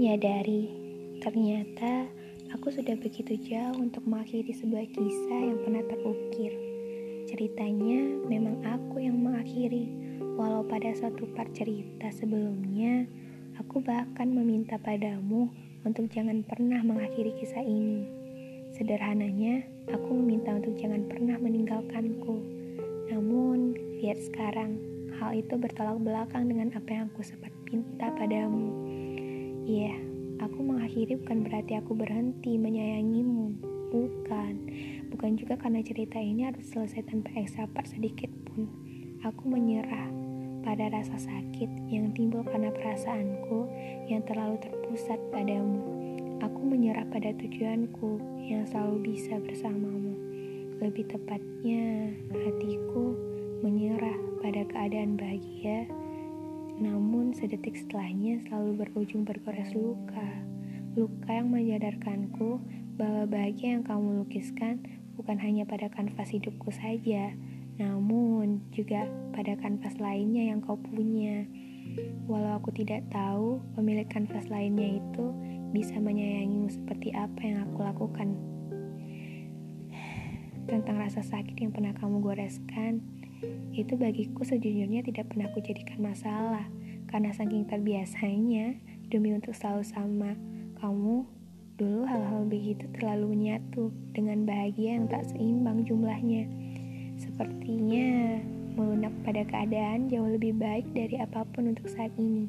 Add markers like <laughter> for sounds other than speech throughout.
menyadari ternyata aku sudah begitu jauh untuk mengakhiri sebuah kisah yang pernah terukir. Ceritanya memang aku yang mengakhiri, walau pada suatu part cerita sebelumnya, aku bahkan meminta padamu untuk jangan pernah mengakhiri kisah ini. Sederhananya, aku meminta untuk jangan pernah meninggalkanku. Namun, lihat sekarang, hal itu bertolak belakang dengan apa yang aku sempat minta padamu. Iya, aku mengakhiri bukan berarti aku berhenti menyayangimu. Bukan. Bukan juga karena cerita ini harus selesai tanpa ekstra part sedikit pun. Aku menyerah pada rasa sakit yang timbul karena perasaanku yang terlalu terpusat padamu. Aku menyerah pada tujuanku yang selalu bisa bersamamu. Lebih tepatnya, hatiku menyerah pada keadaan bahagia namun sedetik setelahnya selalu berujung bergores luka. Luka yang menyadarkanku bahwa bahagia yang kamu lukiskan bukan hanya pada kanvas hidupku saja, namun juga pada kanvas lainnya yang kau punya. Walau aku tidak tahu pemilik kanvas lainnya itu bisa menyayangimu seperti apa yang aku lakukan. <sighs> Tentang rasa sakit yang pernah kamu goreskan, itu bagiku sejujurnya tidak pernah kujadikan masalah, karena saking terbiasanya demi untuk selalu sama kamu, dulu hal-hal begitu terlalu menyatu dengan bahagia yang tak seimbang jumlahnya. Sepertinya melunak pada keadaan jauh lebih baik dari apa pun untuk saat ini.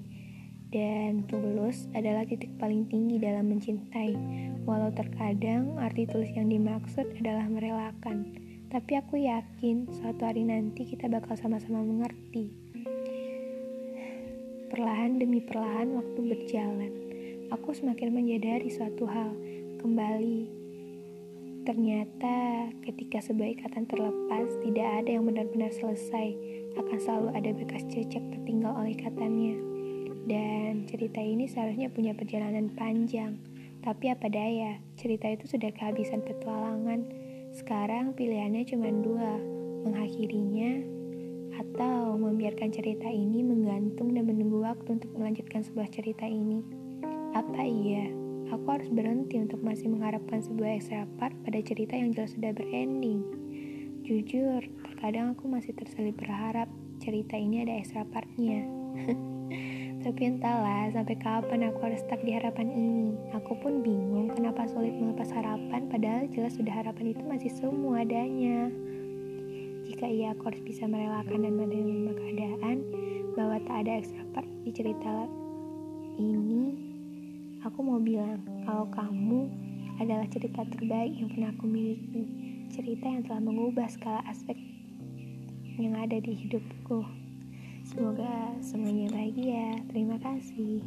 Dan tulus adalah titik paling tinggi dalam mencintai, walau terkadang arti tulus yang dimaksud adalah merelakan. Tapi aku yakin suatu hari nanti kita bakal sama-sama mengerti. Perlahan demi perlahan waktu berjalan. Aku semakin menyadari suatu hal. Kembali, ternyata ketika sebuah ikatan terlepas, tidak ada yang benar-benar selesai. Akan selalu ada bekas jejak tertinggal oleh ikatannya. Dan cerita ini seharusnya punya perjalanan panjang. Tapi apa daya, cerita itu sudah kehabisan petualangan sekarang pilihannya cuma dua, mengakhirinya atau membiarkan cerita ini menggantung dan menunggu waktu untuk melanjutkan sebuah cerita ini. Apa iya? Aku harus berhenti untuk masih mengharapkan sebuah extra part pada cerita yang jelas sudah berending. Jujur, terkadang aku masih terselip berharap cerita ini ada extra partnya. <laughs> Tapi entahlah sampai kapan aku harus stuck di harapan ini. Aku pun bingung kenapa sulit melepas harapan padahal jelas sudah harapan itu masih semua adanya. Jika ia aku harus bisa merelakan dan menerima keadaan bahwa tak ada ekstra part di cerita ini, aku mau bilang kalau kamu adalah cerita terbaik yang pernah aku miliki. Cerita yang telah mengubah skala aspek yang ada di hidupku. Semoga semuanya bahagia. Terima kasih.